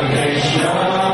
Krishna